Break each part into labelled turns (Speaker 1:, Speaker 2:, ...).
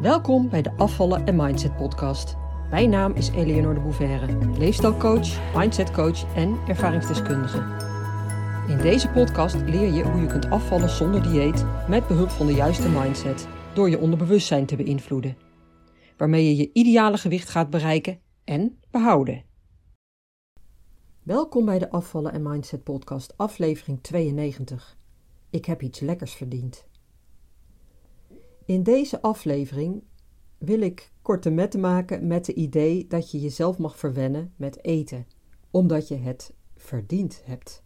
Speaker 1: Welkom bij de Afvallen en Mindset podcast. Mijn naam is Eleonore de Bouverre, leefstijlcoach, mindsetcoach en ervaringsdeskundige. In deze podcast leer je hoe je kunt afvallen zonder dieet met behulp van de juiste mindset door je onderbewustzijn te beïnvloeden, waarmee je je ideale gewicht gaat bereiken en behouden. Welkom bij de Afvallen en Mindset podcast, aflevering 92. Ik heb iets lekkers verdiend. In deze aflevering wil ik korte metten maken met het idee dat je jezelf mag verwennen met eten, omdat je het verdiend hebt.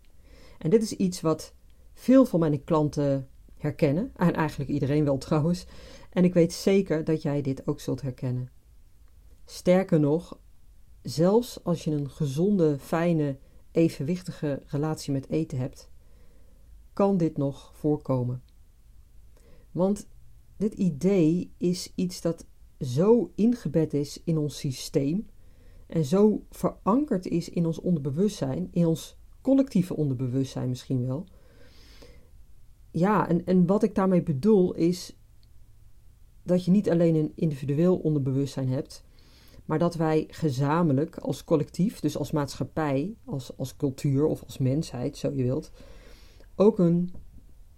Speaker 1: En dit is iets wat veel van mijn klanten herkennen, en eigenlijk iedereen wel trouwens, en ik weet zeker dat jij dit ook zult herkennen. Sterker nog, zelfs als je een gezonde, fijne, evenwichtige relatie met eten hebt, kan dit nog voorkomen. Want dit idee is iets dat zo ingebed is in ons systeem en zo verankerd is in ons onderbewustzijn, in ons collectieve onderbewustzijn misschien wel. Ja, en, en wat ik daarmee bedoel is dat je niet alleen een individueel onderbewustzijn hebt, maar dat wij gezamenlijk als collectief, dus als maatschappij, als, als cultuur of als mensheid, zo je wilt, ook een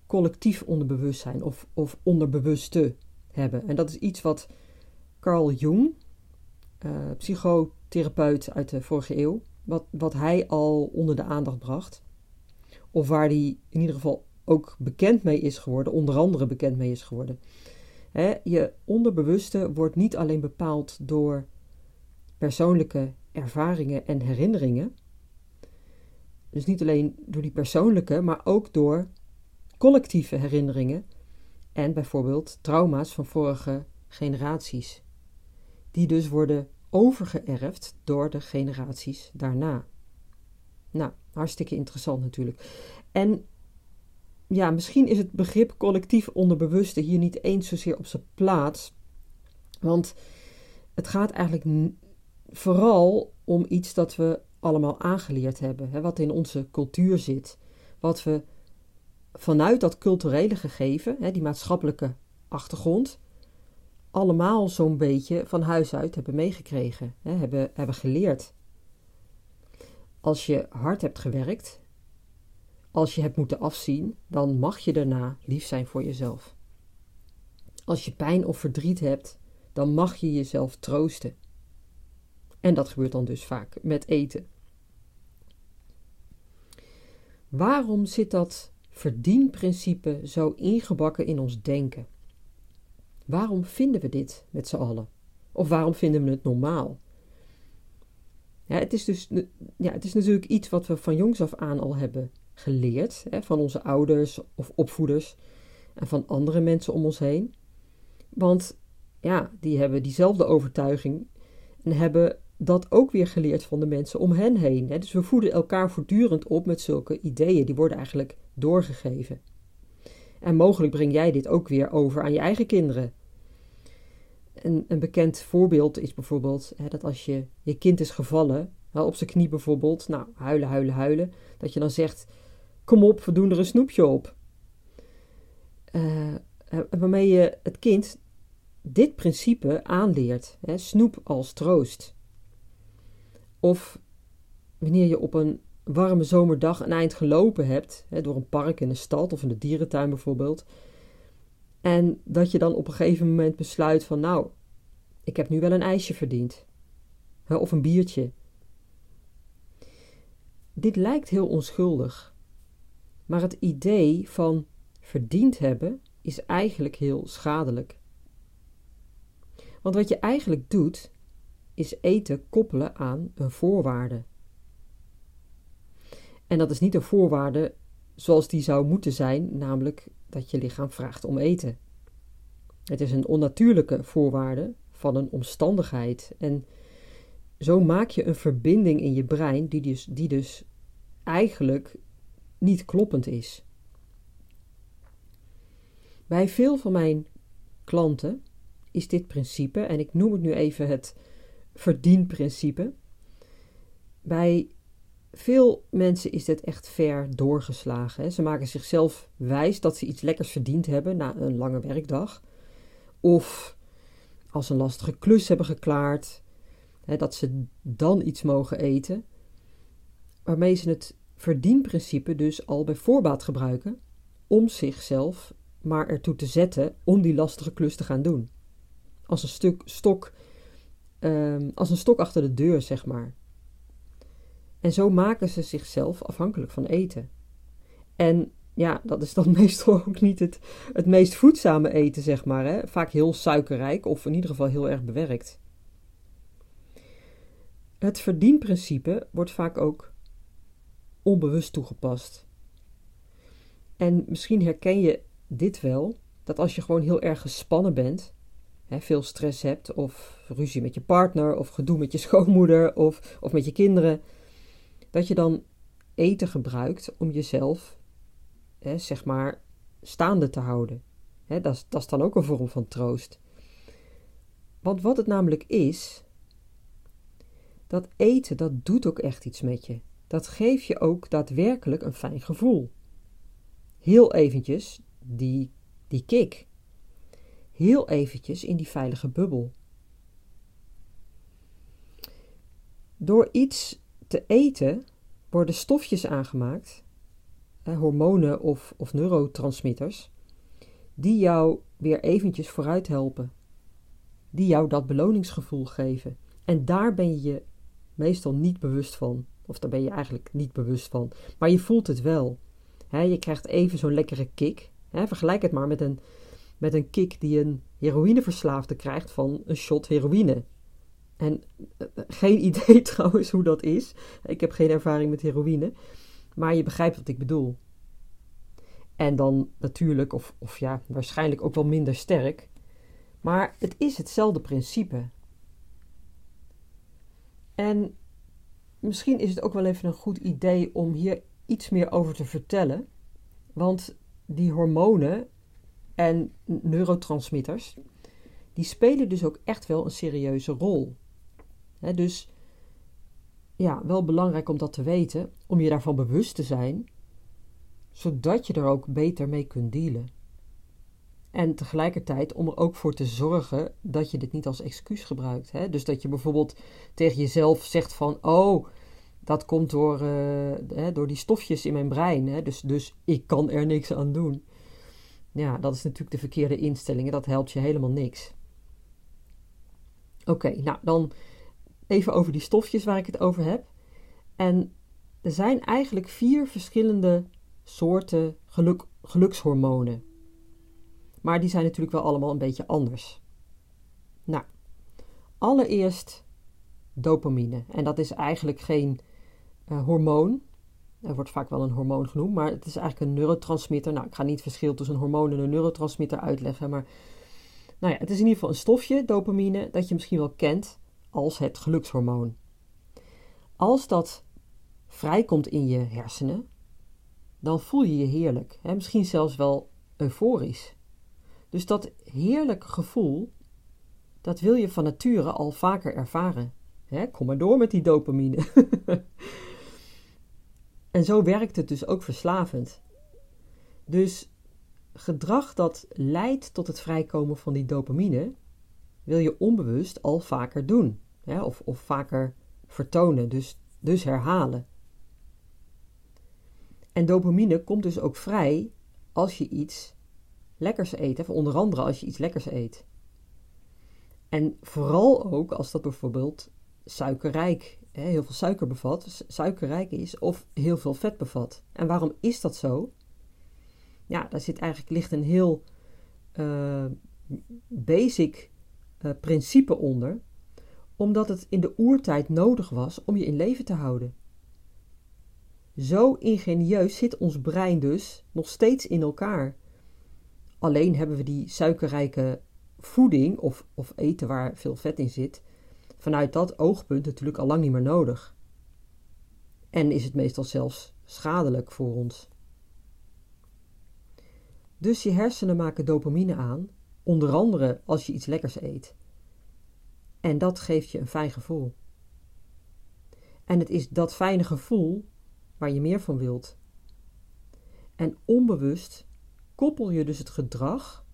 Speaker 1: collectief onderbewustzijn of, of onderbewuste hebben. En dat is iets wat Carl Jung, uh, psychotherapeut uit de vorige eeuw, wat, wat hij al onder de aandacht bracht. Of waar hij in ieder geval ook bekend mee is geworden, onder andere bekend mee is geworden. je onderbewuste wordt niet alleen bepaald door persoonlijke ervaringen en herinneringen. Dus niet alleen door die persoonlijke, maar ook door collectieve herinneringen en bijvoorbeeld trauma's van vorige generaties, die dus worden overgeërfd door de generaties daarna. Nou, hartstikke interessant natuurlijk. En ja, misschien is het begrip collectief onderbewuste hier niet eens zozeer op zijn plaats, want het gaat eigenlijk vooral om iets dat we allemaal aangeleerd hebben, hè, wat in onze cultuur zit, wat we vanuit dat culturele gegeven, hè, die maatschappelijke achtergrond, allemaal zo'n beetje van huis uit hebben meegekregen, hè, hebben, hebben geleerd. Als je hard hebt gewerkt, als je hebt moeten afzien, dan mag je daarna lief zijn voor jezelf. Als je pijn of verdriet hebt, dan mag je jezelf troosten. En dat gebeurt dan dus vaak met eten. Waarom zit dat verdienprincipe zo ingebakken in ons denken? Waarom vinden we dit met z'n allen? Of waarom vinden we het normaal? Ja, het, is dus, ja, het is natuurlijk iets wat we van jongs af aan al hebben geleerd, hè, van onze ouders of opvoeders en van andere mensen om ons heen. Want ja, die hebben diezelfde overtuiging en hebben dat ook weer geleerd van de mensen om hen heen. Hè? Dus we voeden elkaar voortdurend op met zulke ideeën. Die worden eigenlijk doorgegeven. En mogelijk breng jij dit ook weer over aan je eigen kinderen. Een, een bekend voorbeeld is bijvoorbeeld hè, dat als je, je kind is gevallen, op zijn knie bijvoorbeeld, nou, huilen, huilen, huilen, dat je dan zegt, kom op, we doen er een snoepje op. Uh, waarmee je het kind dit principe aanleert, hè, snoep als troost. Of wanneer je op een warme zomerdag een eind gelopen hebt, hè, door een park in een stad of in de dierentuin bijvoorbeeld, en dat je dan op een gegeven moment besluit van nou, ik heb nu wel een ijsje verdiend. Of een biertje. Dit lijkt heel onschuldig, maar het idee van verdiend hebben is eigenlijk heel schadelijk. Want wat je eigenlijk doet, is eten koppelen aan een voorwaarde. En dat is niet een voorwaarde zoals die zou moeten zijn, namelijk dat je lichaam vraagt om eten. Het is een onnatuurlijke voorwaarde van een omstandigheid. En zo maak je een verbinding in je brein die dus, die dus eigenlijk niet kloppend is. Bij veel van mijn klanten is dit principe, en ik noem het nu even het verdienprincipe. Bij veel mensen is dit echt ver doorgeslagen. Hè. Ze maken zichzelf wijs dat ze iets lekkers verdiend hebben na een lange werkdag. Of als een lastige klus hebben geklaard, hè, dat ze dan iets mogen eten, waarmee ze het verdienprincipe dus al bij voorbaat gebruiken om zichzelf maar ertoe te zetten om die lastige klus te gaan doen. Als een stuk stok, um, als een stok achter de deur, zeg maar. En zo maken ze zichzelf afhankelijk van eten. En ja, dat is dan meestal ook niet het, het meest voedzame eten, zeg maar. Hè? Vaak heel suikerrijk of in ieder geval heel erg bewerkt. Het verdienprincipe wordt vaak ook onbewust toegepast. En misschien herken je dit wel, dat als je gewoon heel erg gespannen bent, hè, veel stress hebt, of ruzie met je partner, of gedoe met je schoonmoeder, of, of met je kinderen, dat je dan eten gebruikt om jezelf, hè, zeg maar, staande te houden. Hè, dat, is, dat is dan ook een vorm van troost. Want wat het namelijk is, dat eten, dat doet ook echt iets met je. Dat geeft je ook daadwerkelijk een fijn gevoel. Heel eventjes die, die kick. Heel eventjes in die veilige bubbel. Door iets te eten worden stofjes aangemaakt, hormonen of, of neurotransmitters, die jou weer eventjes vooruit helpen. Die jou dat beloningsgevoel geven. En daar ben je je meestal niet bewust van. Of daar ben je eigenlijk niet bewust van. Maar je voelt het wel. je krijgt even zo'n lekkere kick. vergelijk het maar met een, met een kick die een heroïneverslaafde krijgt van een shot heroïne. En eh, eh, geen idee trouwens hoe dat is. Ik heb geen ervaring met heroïne. Maar je begrijpt wat ik bedoel. En dan natuurlijk, of, of ja, waarschijnlijk ook wel minder sterk. Maar het is hetzelfde principe. En misschien is het ook wel even een goed idee om hier iets meer over te vertellen. Want die hormonen en neurotransmitters, die spelen dus ook echt wel een serieuze rol dus ja, wel belangrijk om dat te weten, om je daarvan bewust te zijn, zodat je er ook beter mee kunt dealen. En tegelijkertijd om er ook voor te zorgen dat je dit niet als excuus gebruikt. Hè? Dus dat je bijvoorbeeld tegen jezelf zegt van, oh, dat komt door, hè, door die stofjes in mijn brein. Hè? Dus, dus ik kan er niks aan doen. Ja, dat is natuurlijk de verkeerde instelling. Dat helpt je helemaal niks. Oké, nou dan even over die stofjes waar ik het over heb. En er zijn eigenlijk vier verschillende soorten geluk, gelukshormonen. Maar die zijn natuurlijk wel allemaal een beetje anders. Nou, allereerst dopamine. En dat is eigenlijk geen uh, hormoon. Er wordt vaak wel een hormoon genoemd, maar het is eigenlijk een neurotransmitter. Nou, ik ga niet het verschil tussen een hormoon en een neurotransmitter uitleggen, maar nou ja, het is in ieder geval een stofje, dopamine, dat je misschien wel kent als het gelukshormoon. Als dat vrijkomt in je hersenen, dan voel je je heerlijk, hè? misschien zelfs wel euforisch. Dus dat heerlijke gevoel, dat wil je van nature al vaker ervaren. Hè? Kom maar door met die dopamine. en zo werkt het dus ook verslavend. Dus gedrag dat leidt tot het vrijkomen van die dopamine, wil je onbewust al vaker doen of, of vaker vertonen, dus, dus herhalen. En dopamine komt dus ook vrij als je iets lekkers eet, of onder andere als je iets lekkers eet. En vooral ook als dat bijvoorbeeld suikerrijk, hè, heel veel suiker bevat, suikerrijk is of heel veel vet bevat. En waarom is dat zo? Ja, daar zit eigenlijk ligt een heel uh, basic uh, principe onder omdat het in de oertijd nodig was om je in leven te houden. Zo ingenieus zit ons brein dus nog steeds in elkaar. Alleen hebben we die suikerrijke voeding of, of eten waar veel vet in zit, vanuit dat oogpunt natuurlijk al lang niet meer nodig. En is het meestal zelfs schadelijk voor ons. Dus je hersenen maken dopamine aan, onder andere als je iets lekkers eet. En dat geeft je een fijn gevoel. En het is dat fijne gevoel waar je meer van wilt. En onbewust koppel je dus het gedrag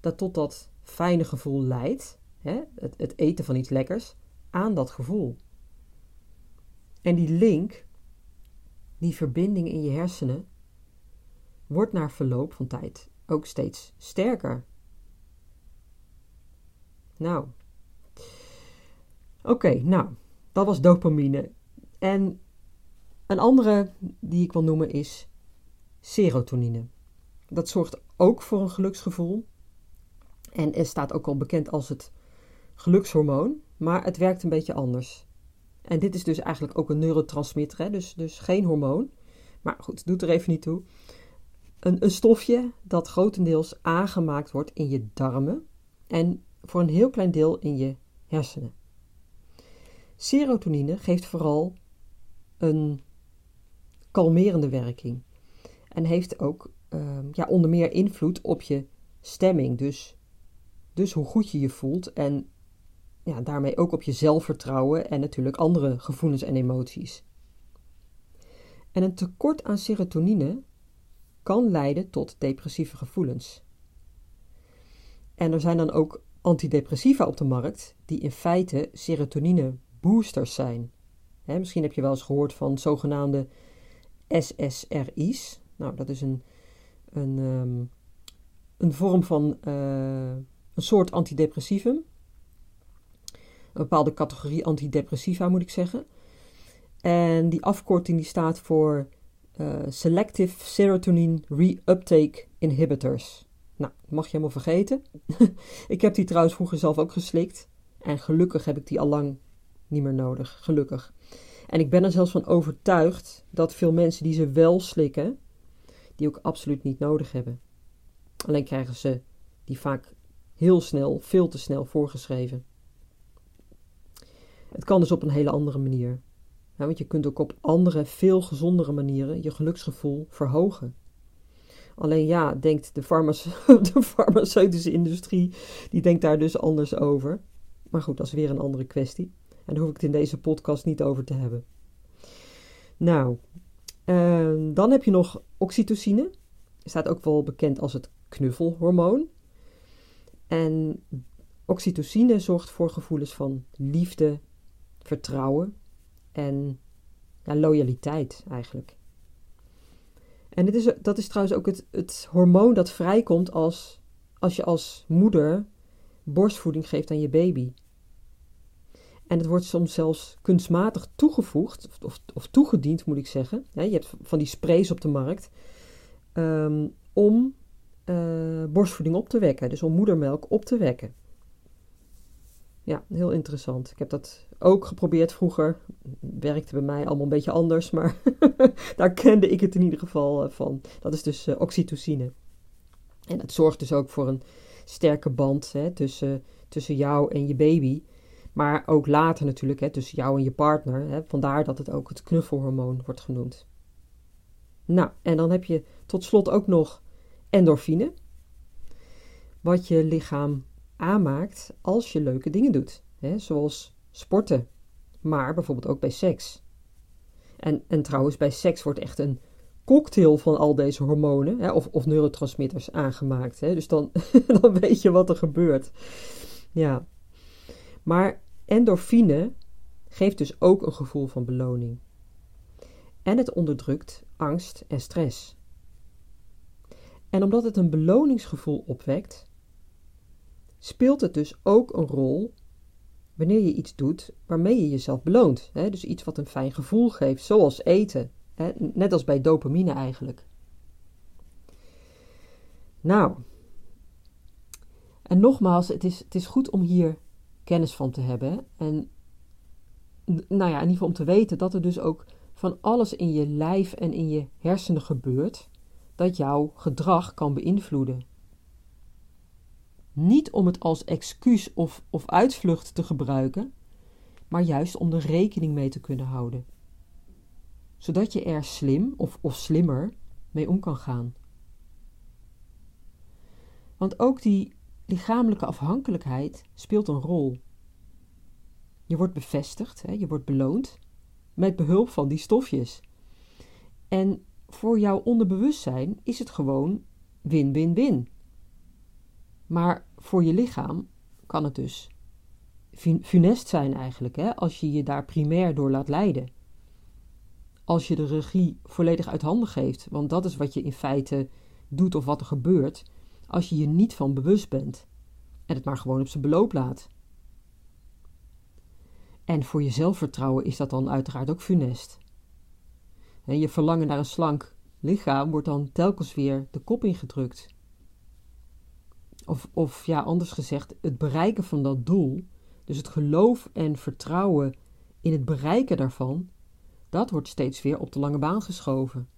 Speaker 1: dat tot dat fijne gevoel leidt, hè, het, het eten van iets lekkers, aan dat gevoel. En die link, die verbinding in je hersenen, wordt na verloop van tijd ook steeds sterker. Nou, oké, nou, dat was dopamine. En een andere die ik wil noemen is serotonine. Dat zorgt ook voor een geluksgevoel. En er staat ook al bekend als het gelukshormoon, maar het werkt een beetje anders. En dit is dus eigenlijk ook een neurotransmitter, hè? Dus, dus geen hormoon. Maar goed, doet er even niet toe. Een, een stofje dat grotendeels aangemaakt wordt in je darmen en voor een heel klein deel in je hersenen. Serotonine geeft vooral een kalmerende werking en heeft ook uh, ja, onder meer invloed op je stemming. Dus, dus hoe goed je je voelt en ja, daarmee ook op je zelfvertrouwen en natuurlijk andere gevoelens en emoties. En een tekort aan serotonine kan leiden tot depressieve gevoelens. En er zijn dan ook antidepressiva op de markt die in feite serotonine boosters zijn. misschien heb je wel eens gehoord van zogenaamde SSRI's. Nou, dat is een, een, ehm, een vorm van uh, een soort antidepressivum. Een bepaalde categorie antidepressiva moet ik zeggen. En die afkorting die staat voor uh, Selective Serotonin Reuptake Inhibitors. Nou, dat mag je helemaal vergeten. ik heb die trouwens vroeger zelf ook geslikt. En gelukkig heb ik die al lang niet meer nodig. Gelukkig. En ik ben er zelfs van overtuigd dat veel mensen die ze wel slikken, die ook absoluut niet nodig hebben. Alleen krijgen ze die vaak heel snel, veel te snel voorgeschreven. Het kan dus op een hele andere manier. want je kunt ook op andere, veel gezondere manieren je geluksgevoel verhogen. Alleen ja, denkt de, de farmaceutische industrie, die denkt daar dus anders over. Maar goed, dat is weer een andere kwestie. En daar hoef ik het in deze podcast niet over te hebben. Nou, uh, dan heb je nog oxytocine. Staat ook wel bekend als het knuffelhormoon. En oxytocine zorgt voor gevoelens van liefde, vertrouwen en ja, loyaliteit eigenlijk. En dit is, dat is trouwens ook het, het hormoon dat vrijkomt als, als je als moeder borstvoeding geeft aan je baby. En het wordt soms zelfs kunstmatig toegevoegd, of, of toegediend moet ik zeggen. je hebt van die sprays op de markt. Ehm, om uh, borstvoeding op te wekken, dus om moedermelk op te wekken. Ja, heel interessant. Ik heb dat ook geprobeerd vroeger. Werkte bij mij allemaal een beetje anders, maar daar kende ik het in ieder geval eh, van. Dat is dus uh, oxytocine. En dat zorgt dus ook voor een sterke band hè, tussen, tussen jou en je baby. Maar ook later natuurlijk, hè, tussen jou en je partner. Hè, vandaar dat het ook het knuffelhormoon wordt genoemd. Nou, en dan heb je tot slot ook nog endorfine. Wat je lichaam aanmaakt als je leuke dingen doet. Hè, zoals sporten, maar bijvoorbeeld ook bij seks. En, en trouwens, bij seks wordt echt een cocktail van al deze hormonen hè, of, of neurotransmitters aangemaakt. Hè. Dus dan, dan weet je wat er gebeurt. Ja. Maar endorfine geeft dus ook een gevoel van beloning. En het onderdrukt angst en stress. En omdat het een beloningsgevoel opwekt, speelt het dus ook een rol wanneer je iets doet waarmee je jezelf beloont. Dus iets wat een fijn gevoel geeft, zoals eten. Net als bij dopamine eigenlijk. Nou, en nogmaals, het is, het is goed om hier kennis van te hebben. En nou ja, in ieder geval om te weten dat er dus ook van alles in je lijf en in je hersenen gebeurt dat jouw gedrag kan beïnvloeden. Niet om het als excuus of, of uitvlucht te gebruiken, maar juist om er rekening mee te kunnen houden. Zodat je er slim of, of slimmer mee om kan gaan. Want ook die lichamelijke afhankelijkheid speelt een rol. Je wordt bevestigd, hè, je wordt beloond met behulp van die stofjes. En voor jouw onderbewustzijn is het gewoon win-win-win. Maar voor je lichaam kan het dus funest zijn eigenlijk, hè, als je je daar primair door laat leiden. Als je de regie volledig uit handen geeft, want dat is wat je in feite doet of wat er gebeurt als je je niet van bewust bent en het maar gewoon op zijn beloop laat. En voor je zelfvertrouwen is dat dan uiteraard ook funest. En je verlangen naar een slank lichaam wordt dan telkens weer de kop ingedrukt. Of, of ja, anders gezegd, het bereiken van dat doel, dus het geloof en vertrouwen in het bereiken daarvan, dat wordt steeds weer op de lange baan geschoven.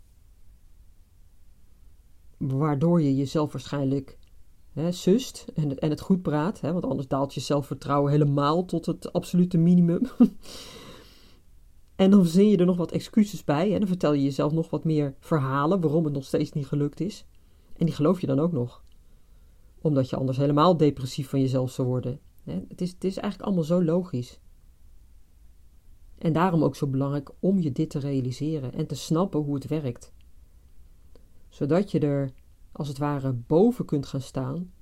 Speaker 1: Waardoor je jezelf waarschijnlijk hè, sust en en het goed praat, hè, want anders daalt je zelfvertrouwen helemaal tot het absolute minimum. en dan verzin je er nog wat excuses bij en dan vertel je jezelf nog wat meer verhalen waarom het nog steeds niet gelukt is. En die geloof je dan ook nog omdat je anders helemaal depressief van jezelf zou worden. Het is, het is eigenlijk allemaal zo logisch. En daarom ook zo belangrijk om je dit te realiseren en te snappen hoe het werkt. Zodat je er als het ware boven kunt gaan staan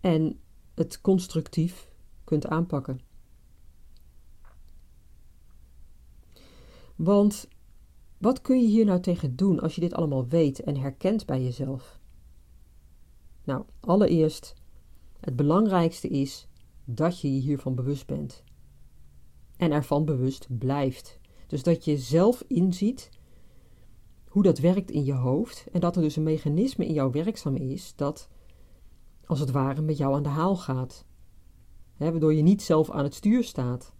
Speaker 1: en het constructief kunt aanpakken. Want wat kun je hier nou tegen doen als je dit allemaal weet en herkent bij jezelf? Nou, allereerst, het belangrijkste is dat je je hiervan bewust bent. En ervan bewust blijft. Dus dat je zelf inziet hoe dat werkt in je hoofd en dat er dus een mechanisme in jou werkzaam is dat als het ware met jou aan de haal gaat. Hè, waardoor je niet zelf aan het stuur staat.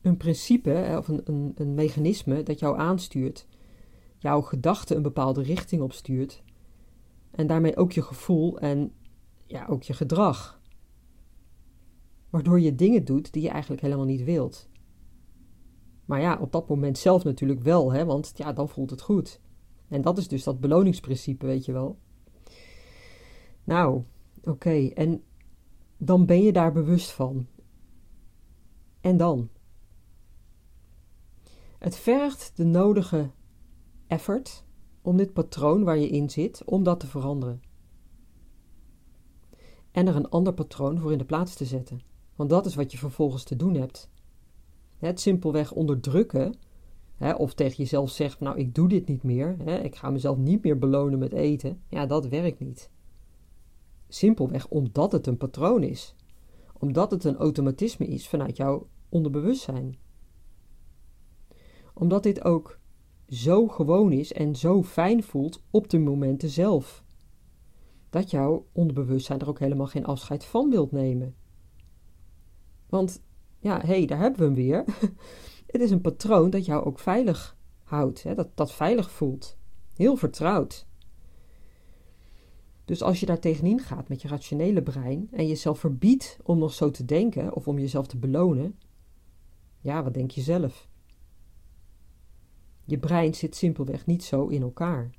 Speaker 1: Een principe of een, een, een mechanisme dat jou aanstuurt, jouw gedachten een bepaalde richting opstuurt en daarmee ook je gevoel en ja, ook je gedrag. Waardoor je dingen doet die je eigenlijk helemaal niet wilt. Maar ja, op dat moment zelf natuurlijk wel, hè, want ja, dan voelt het goed. En dat is dus dat beloningsprincipe, weet je wel. Nou, oké, en dan ben je daar bewust van. En dan? Het vergt de nodige effort om dit patroon waar je in zit, om dat te veranderen. En er een ander patroon voor in de plaats te zetten. Want dat is wat je vervolgens te doen hebt. Het simpelweg onderdrukken, hè, of tegen jezelf zegt: Nou, ik doe dit niet meer, hè, ik ga mezelf niet meer belonen met eten, ja, dat werkt niet. Simpelweg omdat het een patroon is, omdat het een automatisme is vanuit jouw onderbewustzijn. Omdat dit ook zo gewoon is en zo fijn voelt op de momenten zelf. Dat jouw onderbewustzijn er ook helemaal geen afscheid van wilt nemen. Want ja, hé, hey, daar hebben we hem weer. Het is een patroon dat jou ook veilig houdt, hè? Dat, dat veilig voelt. Heel vertrouwd. Dus als je daar tegenin gaat met je rationele brein en jezelf verbiedt om nog zo te denken of om jezelf te belonen, ja, wat denk je zelf? Je brein zit simpelweg niet zo in elkaar.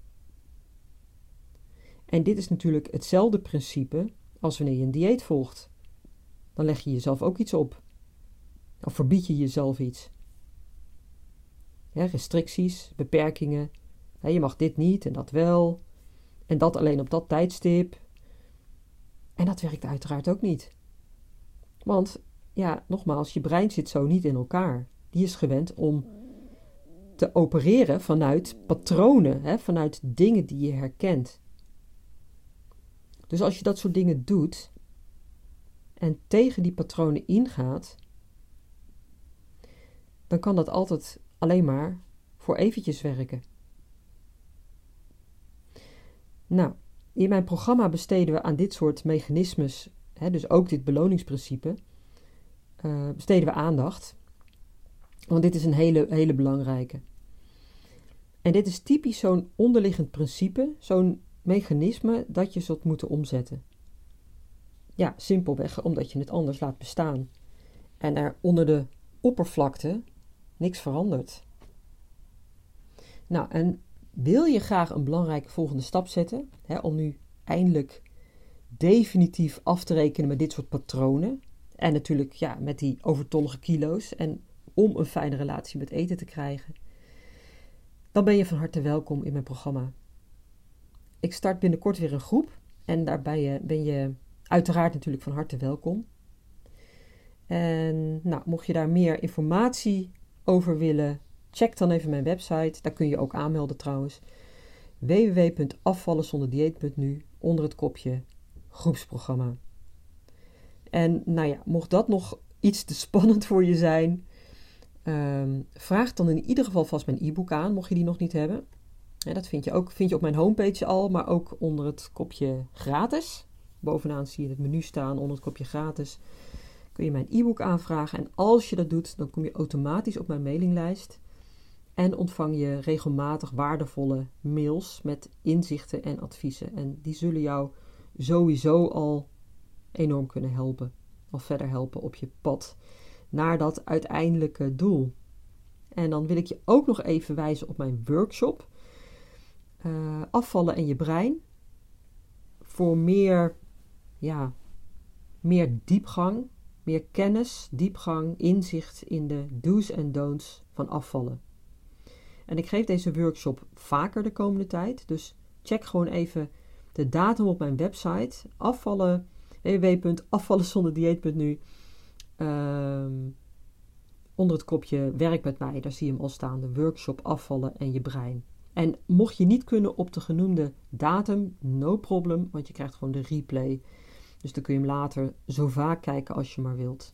Speaker 1: En dit is natuurlijk hetzelfde principe als wanneer je een dieet volgt. Dan leg je jezelf ook iets op. Of verbied je jezelf iets. restricties, beperkingen. je mag dit niet en dat wel. En dat alleen op dat tijdstip. En dat werkt uiteraard ook niet. Want, ja, nogmaals, je brein zit zo niet in elkaar. Die is gewend om te opereren vanuit patronen, hè, vanuit dingen die je herkent. Dus als je dat soort dingen doet en tegen die patronen ingaat, dan kan dat altijd alleen maar voor eventjes werken. Nou, in mijn programma besteden we aan dit soort mechanismes, hè, dus ook dit beloningsprincipe, uh, besteden we aandacht. Want dit is een hele, hele belangrijke. En dit is typisch zo'n onderliggend principe, zo'n mechanisme dat je zult moeten omzetten. Ja, simpelweg omdat je het anders laat bestaan. En er onder de oppervlakte niks verandert. Nou, en wil je graag een belangrijke volgende stap zetten, hè, om nu eindelijk definitief af te rekenen met dit soort patronen, en natuurlijk ja, met die overtollige kilo's, en om een fijne relatie met eten te krijgen, dan ben je van harte welkom in mijn programma. Ik start binnenkort weer een groep en daarbij ben je uiteraard natuurlijk van harte welkom. En nou, mocht je daar meer informatie over willen, check dan even mijn website. Daar kun je ook aanmelden trouwens. www.afvallenzonderdieet.nu onder het kopje groepsprogramma. En nou ja, mocht dat nog iets te spannend voor je zijn, ehm, vraag dan in ieder geval vast mijn e-book aan, mocht je die nog niet hebben. dat vind je, ook, vind je op mijn homepage al, maar ook onder het kopje gratis. Bovenaan zie je het menu staan onder het kopje gratis. Kun je mijn e-book aanvragen en als je dat doet, dan kom je automatisch op mijn mailinglijst. En ontvang je regelmatig waardevolle mails met inzichten en adviezen. En die zullen jou sowieso al enorm kunnen helpen. Of verder helpen op je pad naar dat uiteindelijke doel. En dan wil ik je ook nog even wijzen op mijn workshop. Uh, afvallen en je brein. Voor meer, ja, meer diepgang, meer kennis, diepgang, inzicht in de do's en don'ts van afvallen. En ik geef deze workshop vaker de komende tijd. Dus check gewoon even de datum op mijn website. Afvallen, www.afvallenzonderdieet.nu ehm, Onder het kopje werk met mij, daar zie je hem al staan. De workshop afvallen en je brein. En mocht je niet kunnen op de genoemde datum, no problem, want je krijgt gewoon de replay. Dus dan kun je hem later zo vaak kijken als je maar wilt.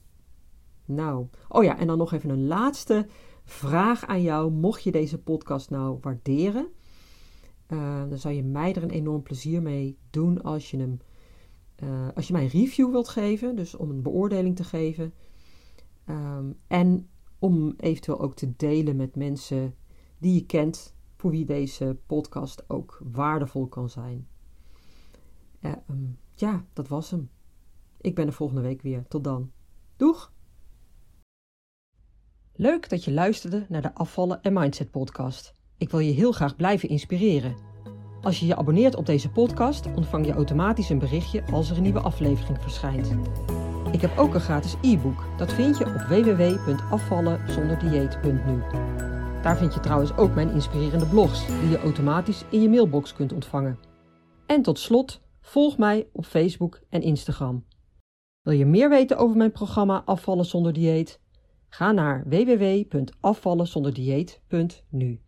Speaker 1: Nou, oh ja, en dan nog even een laatste vraag aan jou. Mocht je deze podcast nou waarderen, uh, dan zou je mij er een enorm plezier mee doen als je hem, uh, als je mij een review wilt geven, dus om een beoordeling te geven. Um, en om eventueel ook te delen met mensen die je kent, voor wie deze podcast ook waardevol kan zijn. Uh, um, ja, dat was hem. Ik ben er volgende week weer. Tot dan. Doeg! Leuk dat je luisterde naar de Afvallen en Mindset podcast. Ik wil je heel graag blijven inspireren. Als je je abonneert op deze podcast, ontvang je automatisch een berichtje als er een nieuwe aflevering verschijnt. Ik heb ook een gratis e-book. Dat vind je op www.afvallenzonderdieet.nu. Daar vind je trouwens ook mijn inspirerende blogs, die je automatisch in je mailbox kunt ontvangen. En tot slot, volg mij op Facebook en Instagram. Wil je meer weten over mijn programma Afvallen zonder dieet? Ga naar www.afvallenzonderdieet.nu.